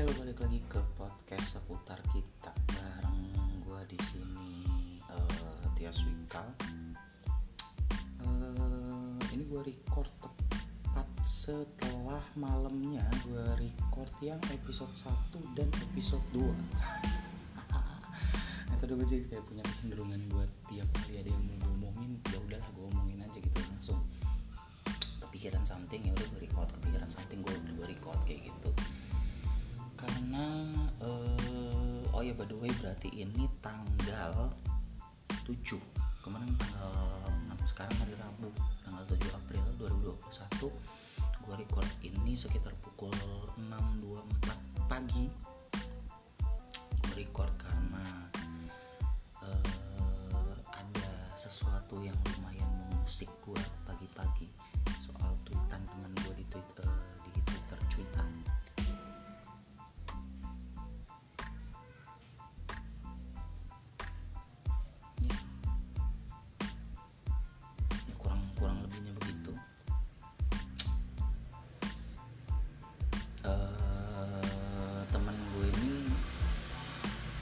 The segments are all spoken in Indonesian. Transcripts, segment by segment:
Oke, lo balik lagi ke podcast seputar kita. Bareng gue di sini uh, Tias Wingkal. Uh, ini gue record tepat setelah malamnya gue record yang episode 1 dan episode 2 nah, tadi gue jadi kayak punya kecenderungan buat tiap kali ada yang mau ngomongin ya udahlah gue omongin aja gitu langsung. Kepikiran something ya udah gue record. Kepikiran something gue gue record kayak gitu karena uh, oh ya by the way berarti ini tanggal 7 kemarin tanggal 6 sekarang hari Rabu tanggal 7 April 2021 gue record ini sekitar pukul 6.24 pagi. Gue record karena uh, ada sesuatu yang lumayan mengusik gue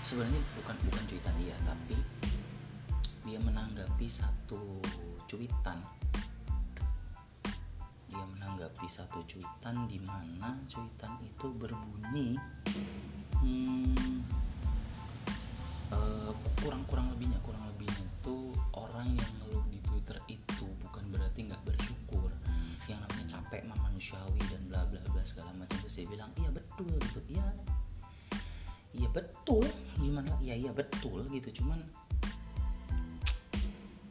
sebenarnya bukan bukan cuitan dia tapi dia menanggapi satu cuitan. Dia menanggapi satu cuitan di mana cuitan itu berbunyi hmm, uh, kurang-kurang lebihnya kurang lebihnya itu orang yang ngeluh di Twitter itu bukan berarti nggak bersyukur. Yang namanya capek mah manusiawi dan bla bla bla segala macam terus saya bilang iya betul gitu. Iya iya betul iya betul gitu. Cuman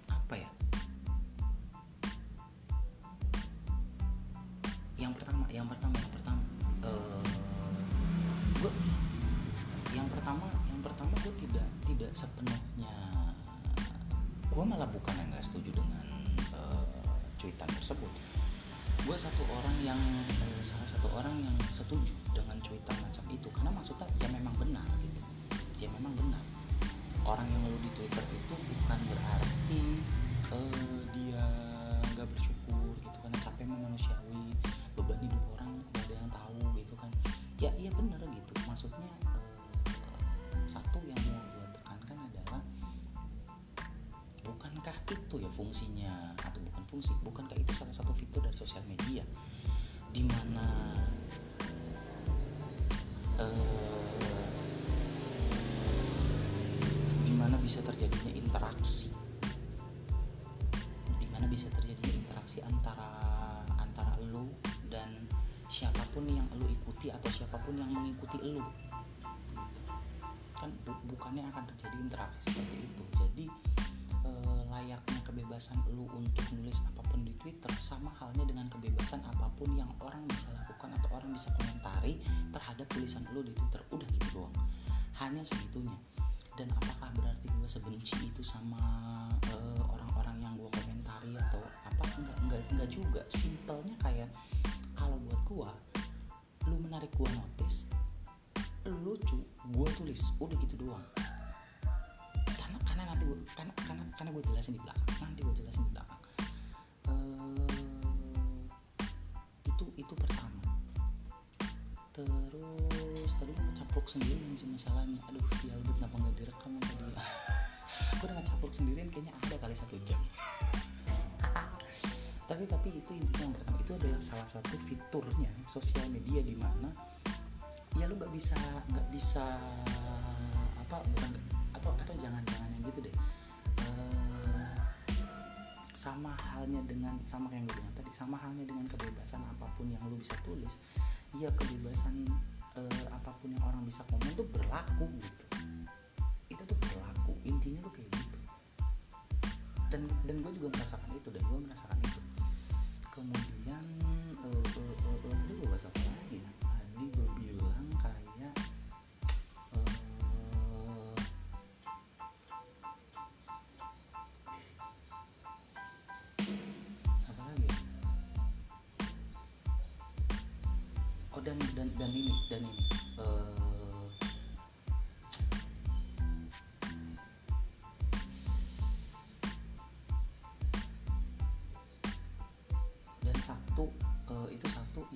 apa ya? Yang pertama yang pertama yang pertama uh, gue yang pertama yang pertama gue tidak tidak sepenuhnya gue malah bukan yang nggak setuju dengan uh, cuitan tersebut. Gue satu orang yang uh, salah satu orang yang setuju dengan cuitan macam itu. Karena maksudnya ya memang benar gitu ya memang benar. Orang yang ngeluh di twitter itu bukan berarti uh, dia nggak bersyukur gitu karena capek manusiawi beban hidup orang gak ada yang tahu gitu kan. Ya iya benar gitu. Maksudnya uh, satu yang mau gue tekankan adalah bukankah itu ya fungsinya atau bukan fungsi bukankah itu salah satu fitur dari sosial media? Di bisa terjadinya interaksi? Di mana bisa terjadinya interaksi antara antara lu dan siapa pun yang lu ikuti atau siapa pun yang mengikuti lu? Kan bu bukannya akan terjadi interaksi seperti itu. Jadi e, layaknya kebebasan lu untuk nulis apa pun di Twitter sama halnya dengan kebebasan apa pun yang orang bisa lakukan atau orang bisa komentari terhadap tulisan lu di Twitter. Udah gitu doang. Hanya segitunya dan apakah berarti gue sebenci itu sama orang-orang yang gue komentari atau apa? Enggak enggak enggak juga. Simpelnya kayak kalau buat gue lu menarik gue notice lucu gue tulis udah gitu doang. Karena karena nanti gua, karena karena karena gue jelasin di belakang nanti gue jelasin di belakang. Uh, itu itu pertama. Terus ngecaplok sendirian sih masalahnya. Aduh sial gue kenapa nggak direkam tadi gue udah ngecaplok sendirian kayaknya ada kali satu jam. Tapi tapi itu intinya yang pertama itu adalah salah satu fiturnya sosial media di mana ya lu nggak bisa nggak bisa apa bukan atau atau jangan jangan yang gitu deh. Uh, sama halnya dengan sama kayak yang gue bilang tadi sama halnya dengan kebebasan apa pun yang lu bisa tulis ya kebebasan uh, apa pun yang orang bisa komen tuh berlaku gitu. Itu tuh berlaku intinya tuh kayak gitu. Dan dan gue juga merasakan itu dan gue merasakan itu. Kemudian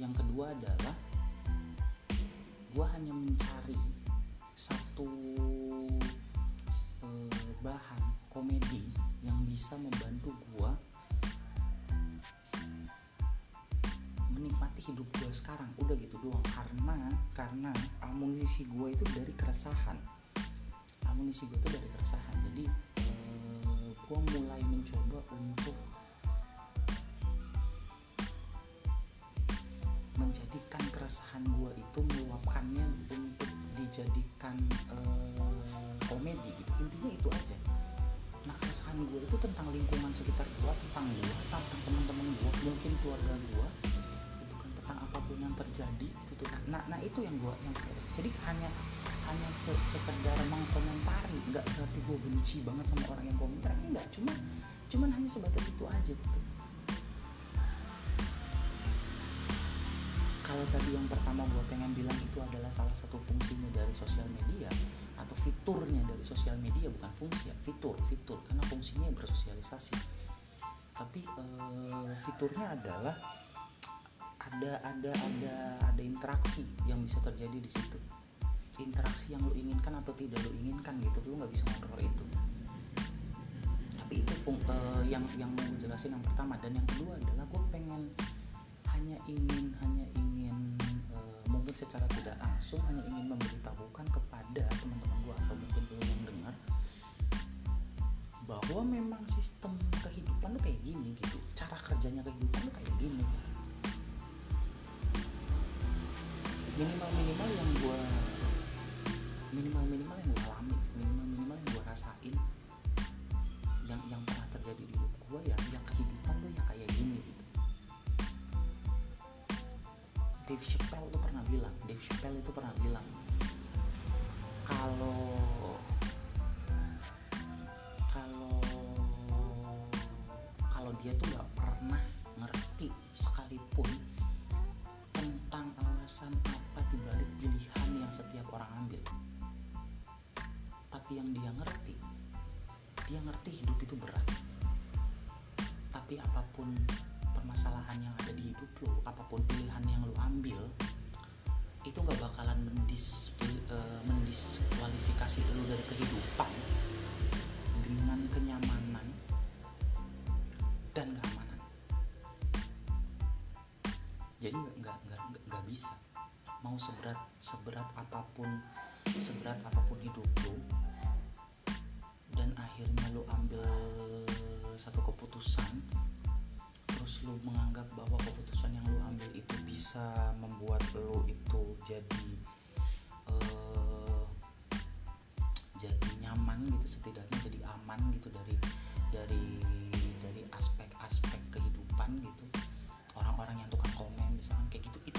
yang kedua adalah gue hanya mencari satu uh, bahan komedi yang bisa membantu gue menikmati hidup gue sekarang. Udah gitu doang. Karena karena amunisi gue itu dari keresahan. Amunisi gue itu dari keresahan. Jadi uh, gue mulai mencoba untuk menjadikan keresahan gue itu meluapkannya untuk dijadikan uh, komedi gitu. Intinya itu aja. Nah keresahan gue itu tentang lingkungan sekitar gue tentang gue tentang teman-teman gue mungkin keluarga gue itu kan tentang apa pun yang terjadi gitu nah nah itu yang gue yang jadi hanya hanya se sekedar mengkomentari. Nggak berarti gue benci banget sama orang yang komentar. Enggak cuma cuman hanya sebatas itu aja gitu kalau tadi yang pertama gue pengen bilang itu adalah salah satu fungsinya dari sosial media atau fiturnya dari sosial media bukan fungsi ya fitur fitur. Karena fungsinya bersosialisasi. Tapi uh, fiturnya adalah ada ada ada ada interaksi yang bisa terjadi di situ. Interaksi yang lo inginkan atau tidak lo inginkan gitu lo nggak bisa ngontrol itu. Tapi itu fung, uh, yang yang mau jelasin yang pertama. Dan yang kedua adalah gue pengen hanya ingin hanya ingin mungkin secara tidak langsung hanya ingin memberitahukan kepada teman-teman gue atau mungkin lo yang dengar bahwa memang sistem kehidupan lo kayak gini gitu. Cara kerjanya kehidupan lo kayak gini gitu. Minimal minimal yang gue minimal minimal yang gue alami minimal minimal yang gue rasain. Yang yang pernah terjadi di hidup gue ya yang kehidupan lo ya kayak gini gitu Dave Chappelle tuh pernah bilang Dave Chappelle itu pernah bilang kalau dia tuh nggak pernah ngerti sekalipun tentang alasan apa dibalik pilihan yang setiap orang ambil. Tapi yang dia ngerti dia ngerti hidup itu berat. Tapi apa pun permasalahan yang ada di hidup lo apa pun pilihan yang lo ambil itu gak bakalan mendis uh, mendiskualifikasi lo dari kehidupan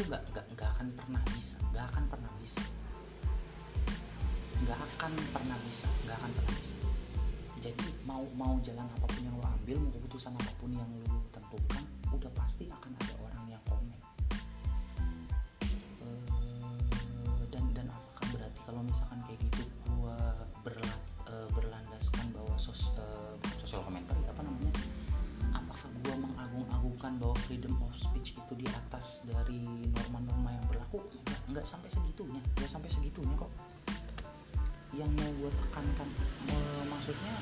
itu nggak nggak nggak akan pernah bisa nggak akan pernah bisa. Nggak akan pernah bisa nggak akan pernah bisa. Jadi mau mau jalan apa pun yang lo ambil mau keputusan apa pun yang lo tentukan udah pasti akan ada orang yang komen. E, dan dan apakah berarti kalau misalkan kayak gitu gua berla, e, berlandaskan bahwa sos, e, sosial komentar apa namanya? Apakah gua mengagung-agungkan bahwa freedom of speech itu di atas dari enggak sampai segitunya enggak sampai segitunya kok. Yang mau gue tekankan e, maksudnya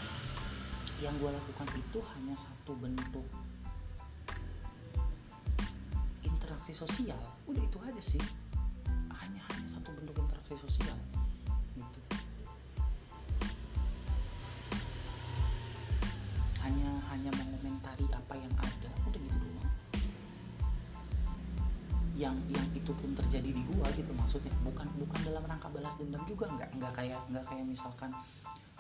yang gue lakukan itu hanya satu bentuk interaksi sosial. Udah itu aja sih. Hanya hanya satu bentuk interaksi sosial gitu. Hanya hanya mengomentari apa yang yang yang itu pun terjadi di gua gitu maksudnya. Bukan bukan dalam rangka balas dendam juga nggak nggak kayak nggak kayak misalkan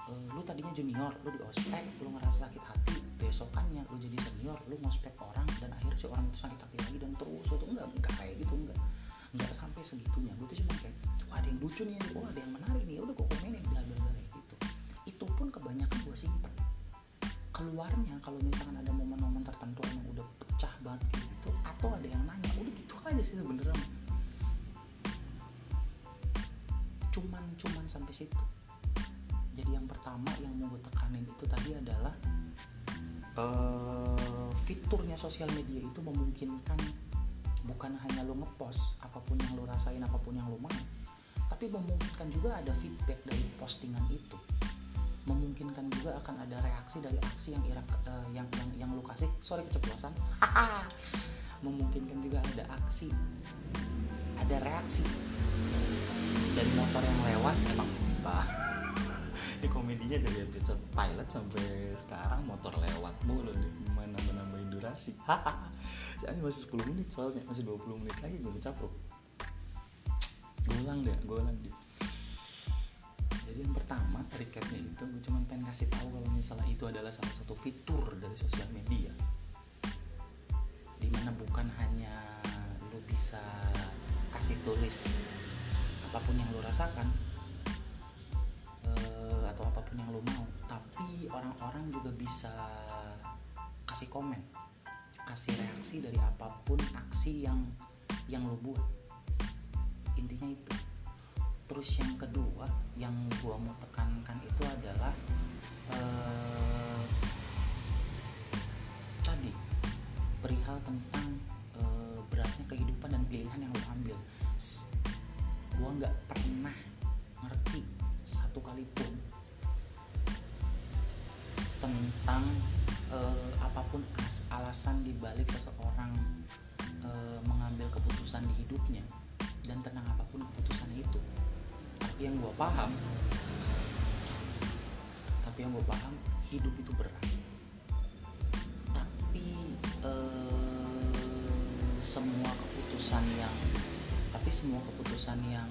uh, lu tadinya junior lu di ospek lu ngerasa sakit hati besokannya lu jadi senior lu ngospek orang dan akhirnya si orang itu sakit hati lagi dan terus itu enggak enggak kayak gitu enggak enggak sampai segitunya. Gue tuh cuma kayak wah ada yang lucu nih wah ada yang menarik nih udah gue komenin bla bla bla gitu. Itu pun kebanyakan gue simpen. Keluarnya kalau misalkan ada momen-momen tertentu yang udah pecah banget gitu atau ada yang nanya udah gitu aja sih sebenarnya. Cuman cuman sampai situ. Jadi yang pertama yang mau gue tekanin itu tadi adalah uh, fiturnya sosial media itu memungkinkan bukan hanya lo ngepost apa pun yang lo rasain apa pun yang lo mau tapi memungkinkan juga ada feedback dari postingan itu. Memungkinkan juga akan ada reaksi dari aksi yang irak, uh, yang yang yang lu kasih. Sorry keceplosan memungkinkan juga ada aksi. Ada reaksi. Dari motor yang lewat emang pak ini komedinya dari episode pilot sampai sekarang motor lewat mulu nih mana menambahin durasi. Hahaha masih 10 menit soalnya masih 20 menit lagi gue capruk gue ulang deh gue ulang deh. Jadi yang pertama recapnya itu gue cuma pengen kasih tahu kalau misalnya itu adalah salah satu fitur dari sosial media di mana bukan hanya lu bisa kasih tulis apa pun yang lu rasakan uh, atau apa pun yang lu mau tapi orang-orang juga bisa kasih komen kasih reaksi dari apa pun aksi yang yang lu buat. Intinya itu. Terus yang kedua yang gua mau tekankan itu adalah uh, perihal tentang uh, beratnya kehidupan dan pilihan yang lo ambil. Gua nggak pernah ngerti satu kali pun tentang uh, apa pun alasan dibalik seseorang uh, mengambil keputusan di hidupnya dan tentang apa pun keputusan itu. Tapi yang gue paham tapi yang gue paham hidup itu berat semua keputusan yang tapi semua keputusan yang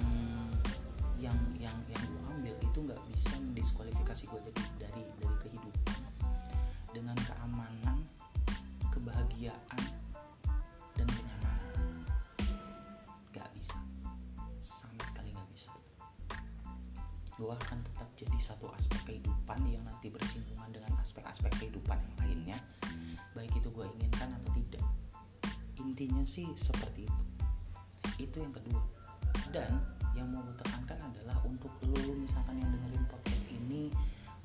yang yang yang gue ambil itu nggak bisa mendiskualifikasi gue dari dari dari kehidupan. Dengan keamanan kebahagiaan dan kenyamanan gak bisa. Sama sekali gak bisa. Gue akan tetap jadi satu aspek kehidupan yang nanti bersinggungan dengan aspek-aspek kehidupan yang lainnya intinya sih seperti itu. Itu yang kedua. Dan yang mau gue adalah untuk lo misalkan yang dengerin podcast ini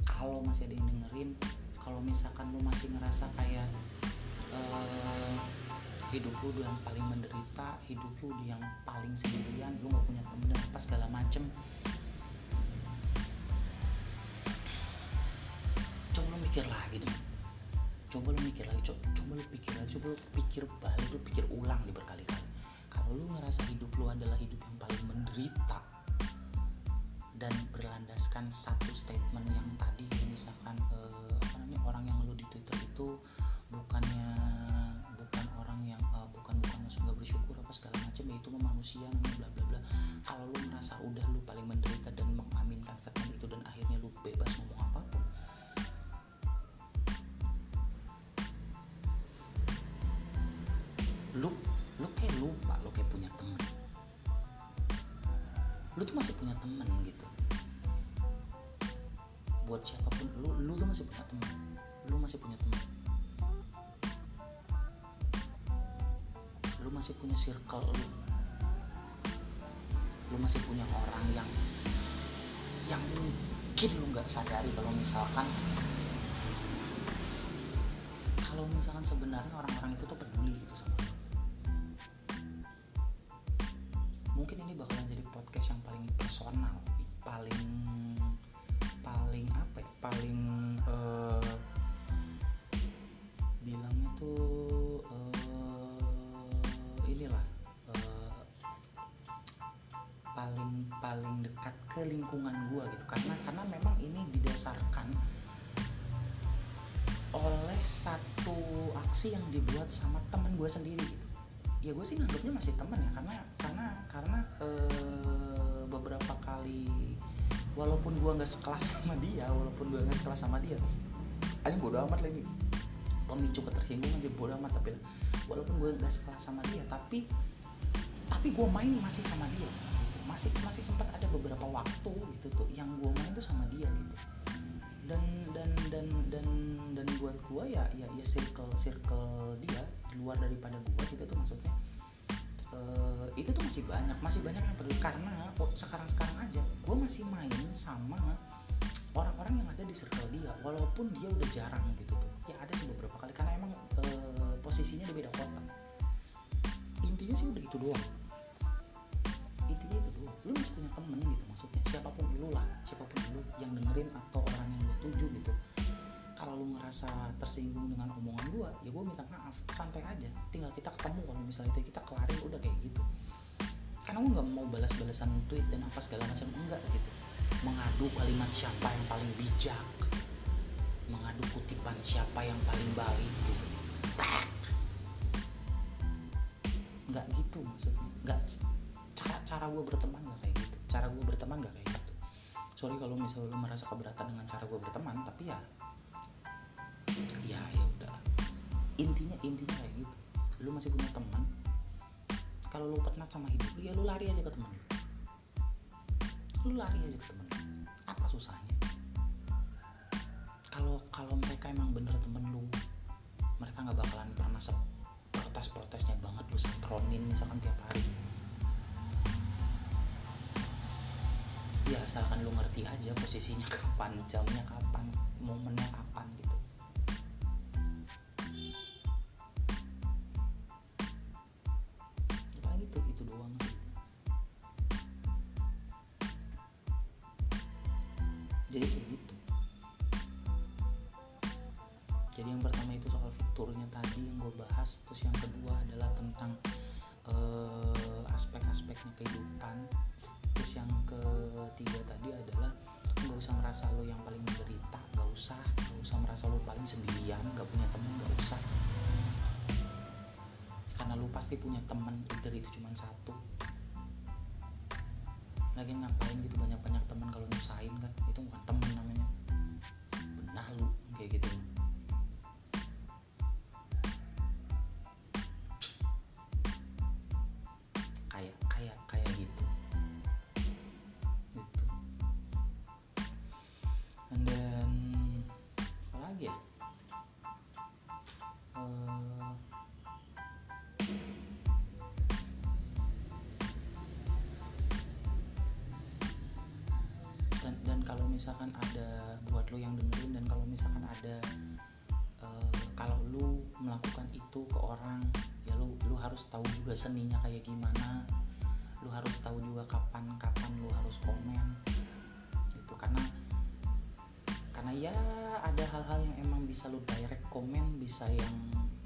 kalau masih ada yang dengerin kalau misalkan lo masih ngerasa kayak uh, hidup lu yang paling menderita hidup lu yang paling sendirian lu nggak punya temen dan apa segala macem. Coba lu mikir lagi deh coba lu mikir lagi coba, coba lu pikir lagi coba lu pikir balik lu pikir ulang nih berkali-kali kalau lu ngerasa hidup lu adalah hidup yang paling menderita dan berlandaskan satu statement yang tadi misalkan eh, apa namanya orang yang lu di Twitter itu bukannya bukan orang yang uh, bukan bukan maksud nggak bersyukur apa segala macam ya itu manusia bla bla bla. Kalau lu merasa udah lu paling menderita dan mengaminkan statement itu dan akhirnya lu bebas buat siapa pun. Lu lu tuh masih punya temen. Lu masih punya temen. Lu masih punya circle lu. Lu masih punya orang yang yang mungkin lu nggak sadari kalau misalkan kalau misalkan sebenarnya orang-orang itu tuh peduli gitu sama lu. Mungkin ini bakalan jadi podcast yang paling personal paling paling uh, tuh uh, inilah uh, paling paling dekat ke lingkungan gua gitu. Karena karena memang ini didasarkan oleh satu aksi yang dibuat sama temen gue sendiri gitu. Ya gue sih nganggapnya masih temen ya karena walaupun gue nggak sekelas sama dia walaupun gue nggak sekelas sama dia aja bodo amat lagi. Pemicu ketersinggungan sih bodo amat tapi walaupun gue nggak sekelas sama dia tapi tapi gue main masih sama dia. Masih masih sempat ada beberapa waktu gitu tuh yang gue main tuh sama dia gitu. Dan dan dan dan dan buat gue ya ya ya circle circle dia di luar daripada gue gitu tuh maksudnya uh, itu tuh masih banyak masih banyak yang peduli karena oh, sekarang sekarang aja gue masih main sama orang-orang yang ada di circle dia walaupun dia udah jarang gitu tuh. Ya ada sih beberapa kali karena emang uh, posisinya di beda kota. Intinya sih udah itu doang. Intinya itu doang. Lu masih punya temen gitu maksudnya siapa pun lu lah siapa pun lu yang dengerin atau orang yang gue tuju gitu kalau lu ngerasa tersinggung dengan omongan gue ya gue minta maaf. Santai aja. Tinggal kita ketemu kalau misalnya itu kita kelarin udah kayak gitu. Karena gue nggak mau balas-balasan tweet dan apa segala macam enggak gitu. Mengadu kalimat siapa yang paling bijak? Mengadu kutipan siapa yang paling baik gitu. Nggak gitu maksudnya. Nggak cara cara gue berteman nggak kayak gitu. Cara gue berteman nggak kayak gitu. Sorry kalau misalnya lo merasa keberatan dengan cara gue berteman tapi ya intinya kayak gitu. Lu masih punya teman kalau lu penat sama hidup lu ya lu lari aja ke temen lu lu lari aja ke temen apa susahnya? Kalau kalau mereka emang bener temen lu mereka nggak bakalan pernah protes protesnya banget lu santronin misalkan tiap hari. Ya asalkan lu ngerti aja posisinya kapan jamnya kapan momennya kapan merasa lo yang paling menderita nggak usah nggak usah merasa lo paling sendirian nggak punya temen nggak usah. Karena lo pasti punya temen dari itu cuma satu. Lagi ngapain gitu banyak-banyak teman kalau nyusahin kan? Itu bukan temen namanya seninya kayak gimana lu harus tahu juga kapan kapan lu harus komen itu karena karena ya ada hal-hal yang emang bisa lu direct komen bisa yang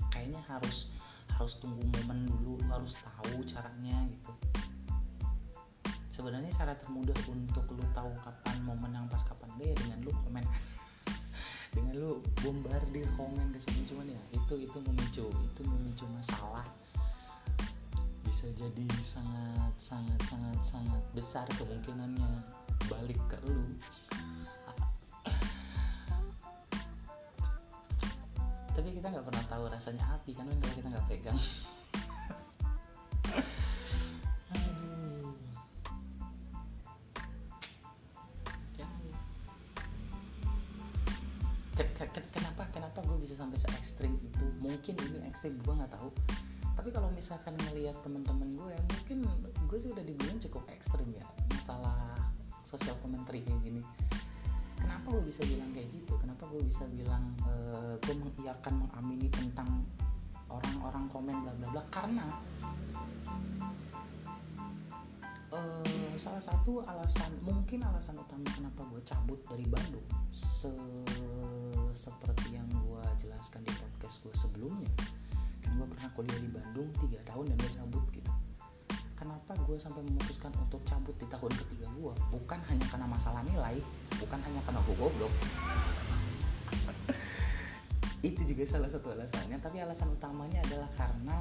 kayaknya harus harus tunggu momen dulu lu harus tahu caranya gitu. Sebenarnya cara termudah untuk lu tahu kapan momen yang pas kapan enggak ya dengan lu komen. Dengan lu bombardir komen ke sini cuman ya itu itu memicu itu memicu masalah bisa jadi sangat sangat sangat sangat besar kemungkinannya balik ke lu. Tapi kita nggak pernah tahu rasanya api kan kalau kita nggak pegang ngelihat teman-teman gue mungkin gue sih udah dibilang cukup ekstrim ya masalah sosial commentary kayak gini. Kenapa gue bisa bilang kayak gitu? Kenapa gue bisa bilang eh, gue mengiyakan mengamini tentang orang-orang komen bla bla bla? Karena eh, salah satu alasan mungkin alasan utama kenapa gue cabut dari Bandung se seperti yang gue jelaskan di podcast gue sebelumnya gue pernah kuliah di Bandung tiga tahun dan gue cabut gitu. Kenapa gue sampai memutuskan untuk cabut di tahun ketiga gue bukan hanya karena masalah nilai bukan hanya karena gue goblok. Itu juga salah satu alasannya tapi alasan utamanya adalah karena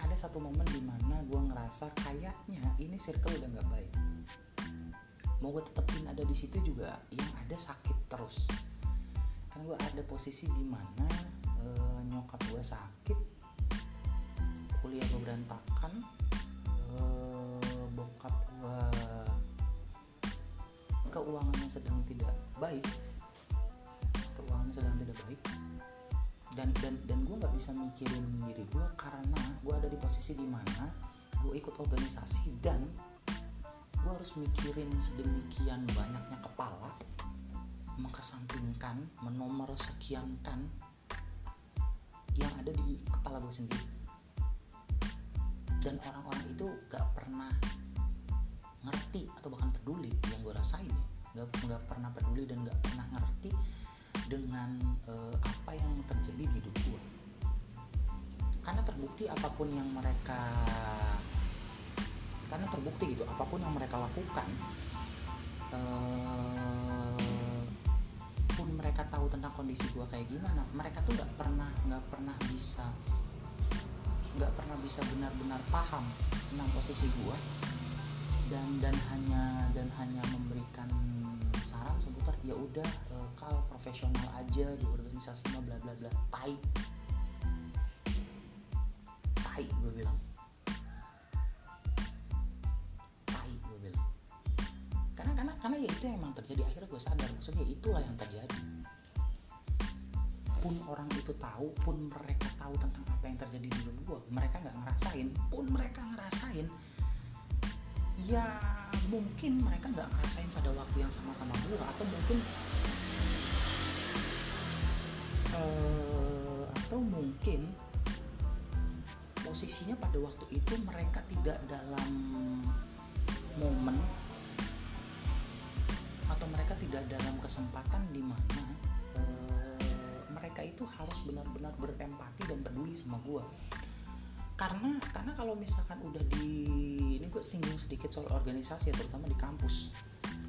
ada satu momen di mana gue ngerasa kayaknya ini circle udah nggak baik. Mau gue tetepin ada di situ juga yang ada sakit terus. Kan gue ada posisi di mana eh, nyokap gue sakit kuliah gue berantakan eh, bokap gue keuangannya sedang tidak baik. Keuangannya sedang tidak baik. Dan dan dan gue nggak bisa mikirin diri gue karena gue ada di posisi di mana gue ikut organisasi dan gue harus mikirin sedemikian banyaknya kepala mengesampingkan menomor sekiankan yang ada di kepala gue sendiri dan orang-orang itu gak pernah ngerti atau bahkan peduli yang gue rasain ya. Nggak nggak pernah peduli dan nggak pernah ngerti dengan uh, apa yang terjadi di hidup gue karena terbukti apa pun yang mereka karena terbukti gitu apa pun yang mereka lakukan uh, pun mereka tahu tentang kondisi gue kayak gimana mereka tuh nggak pernah nggak pernah bisa nggak pernah bisa benar-benar paham tentang posisi gue dan dan hanya dan hanya memberikan saran seputar ya udah uh, kal profesional aja di organisasi bla bla bla. Tai. Tai gue bilang. Tai gue bilang. Karena karena karena ya itu yang emang terjadi. Akhirnya gue sadar maksudnya itulah yang terjadi pun orang itu tahu pun mereka tahu tentang apa yang terjadi di hidup gue mereka nggak ngerasain. Pun mereka ngerasain ya mungkin mereka nggak ngerasain pada waktu yang sama-sama gue atau mungkin uh, atau mungkin posisinya pada waktu itu mereka tidak dalam momen atau mereka tidak dalam kesempatan di mana mereka itu harus benar-benar berempati dan peduli sama gue karena karena kalau misalkan udah di ini gue singgung sedikit soal organisasi ya terutama di kampus.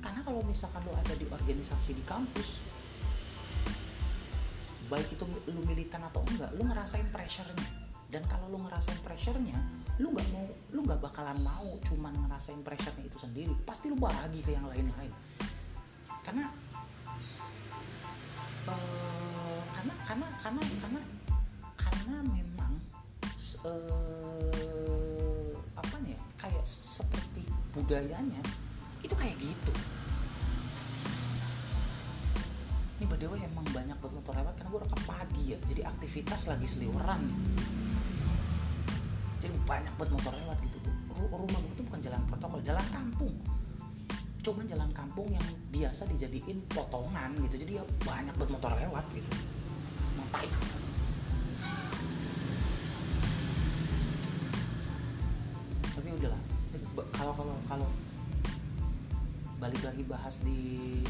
Karena kalau misalkan lo ada di organisasi di kampus baik itu lu militan atau enggak lu ngerasain pressure-nya. Dan kalau lu ngerasain pressure-nya lu nggak mau lu nggak bakalan mau cuman ngerasain pressure-nya itu sendiri. Pasti lu bagi ke yang lain-lain. Karena uh, karena karena karena karena karena memang uh, apa nih ya, kayak seperti budayanya itu kayak gitu. Ini way emang banyak buat motor lewat karena gue rekam pagi ya jadi aktivitas lagi seliweran. Jadi banyak buat motor lewat gitu. Rumah gue tuh bukan jalan protokol jalan kampung. Cuman jalan kampung yang biasa dijadiin potongan gitu jadi ya banyak buat motor lewat gitu mau tapi udahlah. Kalau kalau kalau balik lagi bahas di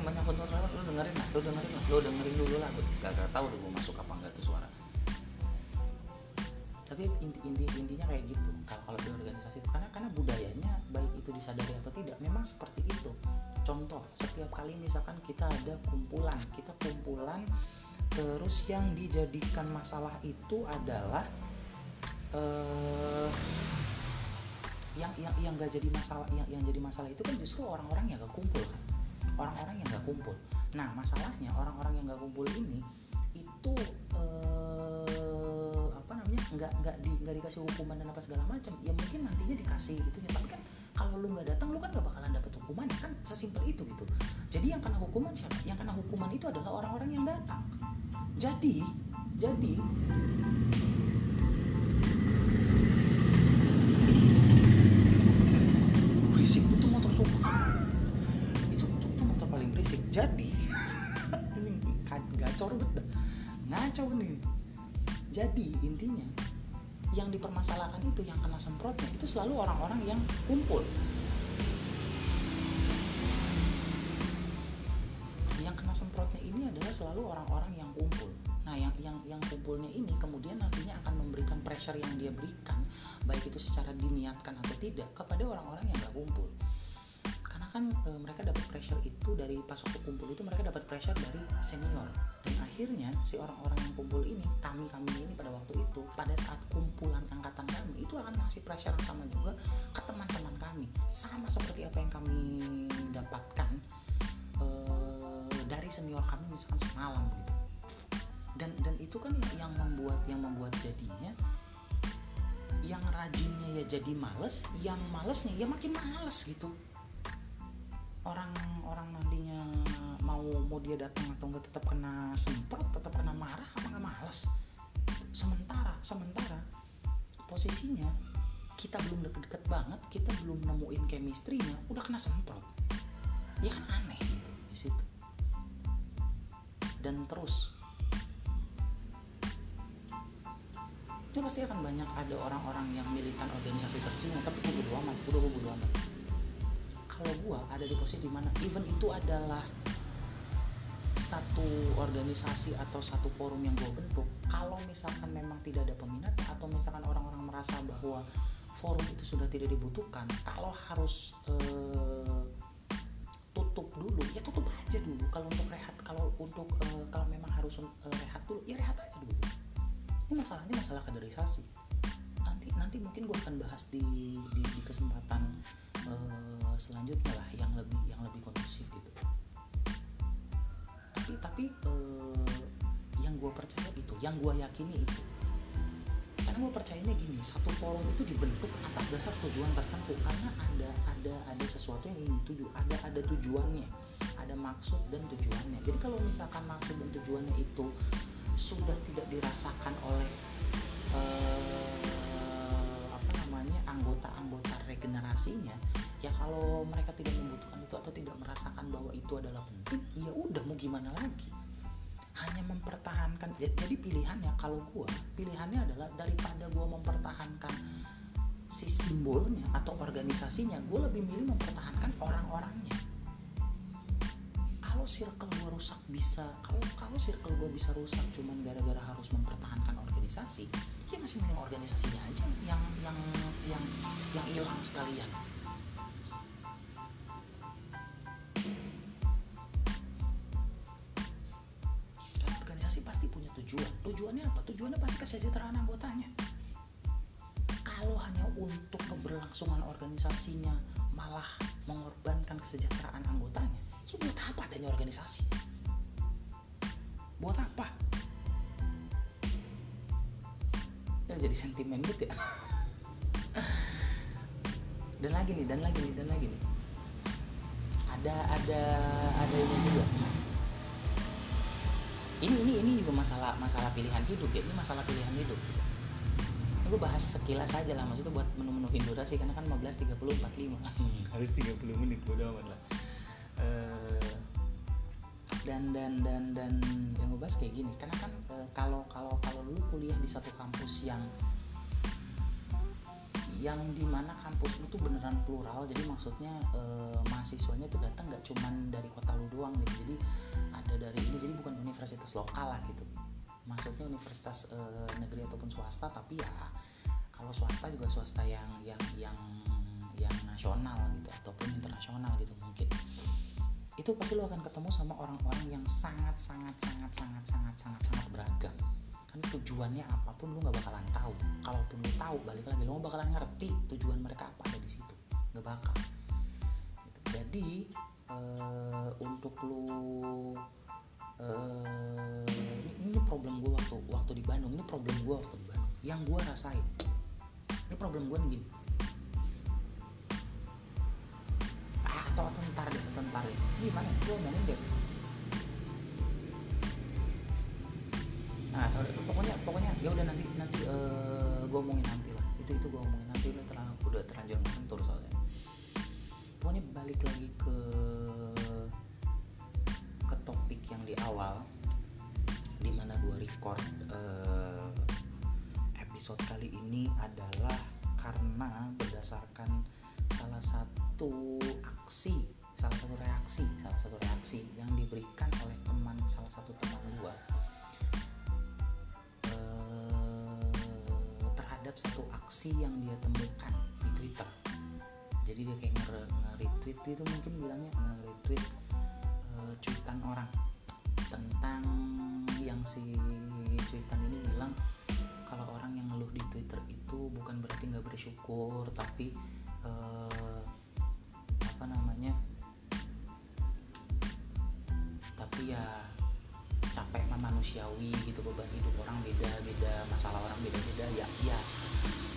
banyak motor lewat lu dengerin lah lu dengerin lah. Lu dengerin dulu lah. Gak, gak tau gue masuk apa enggak tuh suara. Tapi inti, inti intinya kayak gitu. Kalau kalau di organisasi itu karena karena budayanya itu disadari atau tidak memang seperti itu. Contoh setiap kali misalkan kita ada kumpulan kita kumpulan terus yang dijadikan masalah itu adalah uh, yang yang yang gak jadi masalah yang yang jadi masalah itu kan justru orang-orang yang gak kumpul kan? Orang-orang yang gak kumpul. Nah masalahnya orang-orang yang gak kumpul ini itu uh, apa namanya nggak nggak di dikasih hukuman dan apa segala macam ya mungkin nantinya dikasih itu tapi kan kalau lu nggak datang lu kan gak bakalan dapet hukuman kan? Sesimpel itu gitu. Jadi yang kena hukuman siapa? Yang kena hukuman itu adalah orang-orang yang datang. Jadi jadi berisik. Itu motor sumpah itu, itu, itu motor paling berisik. Jadi ini gacor betul ngaco nih. Jadi intinya yang dipermasalahkan itu yang kena semprotnya itu selalu orang-orang yang kumpul. Yang kena semprotnya ini adalah selalu orang-orang yang kumpul. Nah yang yang yang kumpulnya ini kemudian nantinya akan memberikan pressure yang dia berikan baik itu secara diniatkan atau tidak kepada orang-orang yang gak kumpul kan e, mereka dapat pressure itu dari pas waktu kumpul itu mereka dapat pressure dari senior. Dan akhirnya si orang-orang yang kumpul ini kami kami ini pada waktu itu pada saat kumpulan angkatan kami itu akan ngasih pressure yang sama juga ke teman-teman kami. Sama seperti apa yang kami dapatkan e, dari senior kami misalkan semalam gitu. Dan dan itu kan yang membuat yang membuat jadinya yang rajinnya ya jadi males yang malesnya ya makin males gitu orang orang nantinya mau mau dia datang atau enggak tetap kena semprot tetap kena marah apa nggak males? Sementara sementara posisinya kita belum deket-deket banget kita belum nemuin chemistry-nya udah kena semprot. Ya kan aneh gitu di situ. Dan terus ini pasti akan banyak ada orang-orang yang militan organisasi tersinggung tapi gue bodo amat gue bodo amat kalau gue ada di posisi di mana event itu adalah satu organisasi atau satu forum yang gue bentuk kalau misalkan memang tidak ada peminat atau misalkan orang-orang merasa bahwa forum itu sudah tidak dibutuhkan kalau harus uh, tutup dulu ya tutup aja dulu. Kalau untuk rehat kalau untuk uh, kalau memang harus uh, rehat dulu ya rehat aja dulu. Ini masalahnya masalah kaderisasi. Nanti nanti mungkin gue akan bahas di di, di kesempatan uh, selanjutnya lah yang lebih yang lebih kondusif gitu. Tapi tapi uh, yang gue percaya itu yang gue yakini itu. Karena gue percayanya gini satu forum itu dibentuk atas dasar tujuan tertentu. Karena ada ada ada sesuatu yang ingin dituju ada ada tujuannya ada maksud dan tujuannya. Jadi kalau misalkan maksud dan tujuannya itu sudah tidak dirasakan oleh namanya anggota-anggota regenerasinya ya kalau mereka tidak membutuhkan itu atau tidak merasakan bahwa itu adalah penting ya udah mau gimana lagi? Hanya mempertahankan jadi pilihannya kalau gua pilihannya adalah daripada gua mempertahankan si simbolnya atau organisasinya gue lebih milih mempertahankan orang-orangnya kalau circle gue rusak bisa. Kalau kalau circle gue bisa rusak cuman gara-gara harus mempertahankan organisasi. Ya masih mending organisasinya aja yang yang yang yang hilang sekalian. Organisasi pasti punya tujuan. Tujuannya apa? Tujuannya pasti kesejahteraan anggotanya. Kalau hanya untuk keberlangsungan organisasinya malah mengorbankan kesejahteraan anggotanya ya buat apa adanya organisasi? Buat apa? Ya jadi sentimen gitu ya. Dan lagi nih dan lagi nih dan lagi nih. Ada ada ada ini juga. Ini ini ini juga masalah masalah pilihan hidup ya. Ini masalah pilihan hidup. Gue bahas sekilas aja lah. Maksudnya buat menu-menuhin durasi karena kan 15 30 45 harus 30 menit bodo amat lah uh, dan dan dan dan yang gue bahas kayak gini. Karena kan uh, kalau kalau kalau lu kuliah di satu kampus yang yang di mana kampus lu tuh beneran plural jadi maksudnya uh, mahasiswanya tuh datang nggak cuman dari kota lu doang gitu. Jadi ada dari ini jadi bukan universitas lokal lah gitu. Maksudnya universitas uh, negeri ataupun swasta tapi ya kalau swasta juga swasta yang yang yang yang nasional gitu ataupun internasional gitu mungkin itu pasti lo akan ketemu sama orang-orang yang sangat sangat sangat sangat sangat sangat sangat beragam. Kan tujuannya apa pun lo nggak bakalan tahu. Kalaupun lo tahu balik lagi lo bakalan ngerti tujuan mereka apa ada di situ. Nggak bakal. Gitu. jadi uh, untuk lo uh, ini, ini problem gue waktu waktu di Bandung. Ini problem gue waktu di Bandung. Yang gue rasain. Ini problem gue gini atau atau ntar deh atau ntar deh gimana? Gue ngomongin deh nah atau pokoknya pokoknya ya udah nanti nanti uh, gue ngomongin nanti lah. Itu itu gue ngomongin nanti udah terlalu udah terlanjur ngantur soalnya. Pokoknya balik lagi ke ke topik yang di awal di mana gue record uh, episode kali ini adalah karena berdasarkan salah satu aksi salah satu reaksi salah satu reaksi yang diberikan oleh teman salah satu teman gua. Eh, terhadap satu aksi yang dia temukan di Twitter. Jadi dia kayak nge-retweet itu mungkin bilangnya nge-retweet uh, cuitan orang tentang yang si cuitan ini bilang kalau orang yang ngeluh di Twitter itu bukan berarti nggak bersyukur tapi uh, beban hidup orang beda beda masalah orang beda beda. Ya ya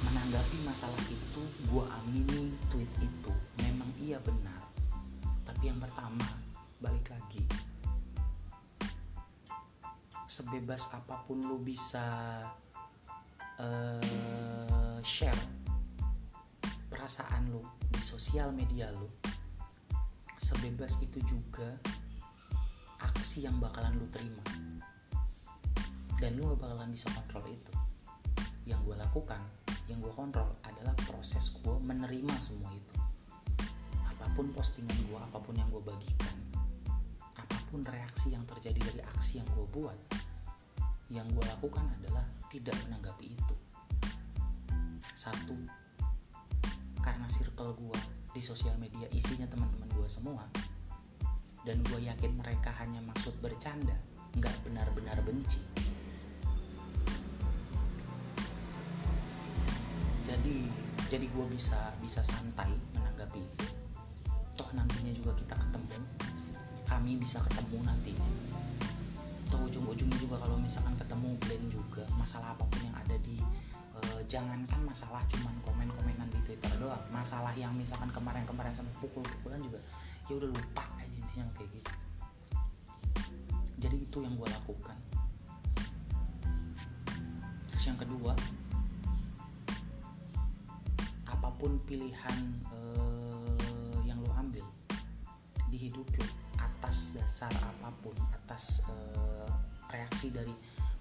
menanggapi masalah itu gue amini tweet itu memang iya benar. Tapi yang pertama balik lagi. Sebebas apa pun lu bisa uh, share perasaan lu di sosial media lu sebebas itu juga aksi yang bakalan lu terima dan gak bakalan bisa kontrol itu. Yang gue lakukan yang gue kontrol adalah proses gue menerima semua itu. Apa pun postingan gue apa pun yang gue bagikan apa pun reaksi yang terjadi dari aksi yang gue buat yang gue lakukan adalah tidak menanggapi itu. Satu karena circle gue di sosial media isinya teman-teman gue semua dan gue yakin mereka hanya maksud bercanda nggak benar-benar benci jadi gue bisa bisa santai menanggapi. Toh nantinya juga kita ketemu. Kami bisa ketemu nantinya. Toh ujung-ujungnya juga kalau misalkan ketemu blend juga masalah apa pun yang ada di uh, jangankan masalah cuman komen-komenan di Twitter doang. Masalah yang misalkan kemarin-kemarin sampai pukul-pukulan juga ya udah lupa aja intinya kayak gitu. Jadi itu yang gue lakukan. Terus yang kedua apa pun pilihan uh, yang lo ambil di hidup lo atas dasar apa pun atas uh, reaksi dari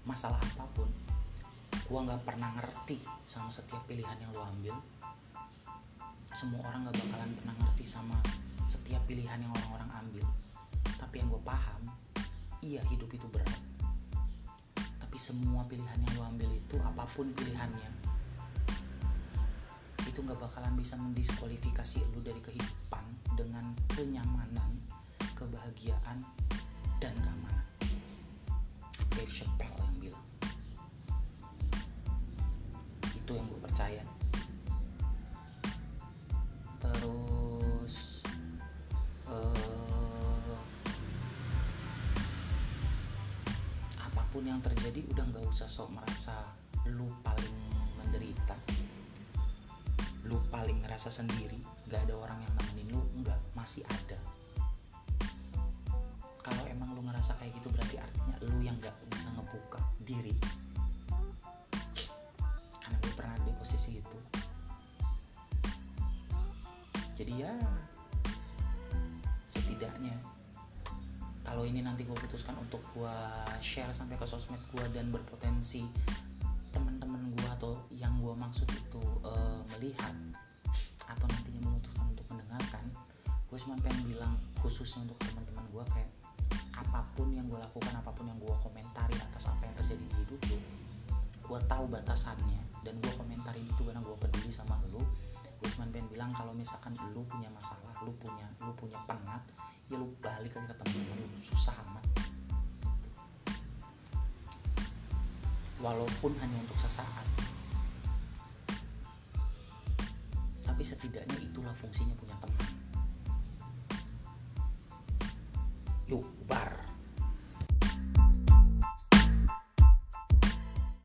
masalah apa pun gue nggak pernah ngerti sama setiap pilihan yang lo ambil. Semua orang nggak bakalan pernah ngerti sama setiap pilihan yang orang-orang ambil. Tapi yang gue paham iya hidup itu berat. Tapi semua pilihan yang lo ambil itu apa pun pilihannya itu nggak bakalan bisa mendiskualifikasi lo dari kehidupan dengan kenyamanan kebahagiaan dan keamanan. Dave Chappelle yang bilang. Itu yang gue percaya. Terus uh, apa pun yang terjadi udah nggak usah sok merasa lu paling menderita lu paling ngerasa sendiri nggak ada orang yang nemenin lu nggak masih ada. Kalau emang lu ngerasa kayak gitu berarti artinya lu yang nggak bisa ngebuka diri. Karena gue pernah di posisi itu. Jadi ya setidaknya kalau ini nanti gue putuskan untuk gue share sampai ke sosmed gue dan berpotensi teman-teman gue atau yang gue maksud itu melihat atau nantinya memutuskan untuk mendengarkan gue cuma pengen bilang khususnya untuk teman-teman gue kayak apa pun yang gue lakukan apa pun yang gue komentari atas apa yang terjadi di hidup lo gue tahu batasannya. Dan gue komentarin itu karena gue peduli sama lo gue cuma pengen bilang kalau misalkan lu punya masalah lu punya lu punya penat ya lu balik aja ke temen-temen lu. Susah amat. Walaupun hanya untuk sesaat tapi setidaknya itulah fungsinya punya teman.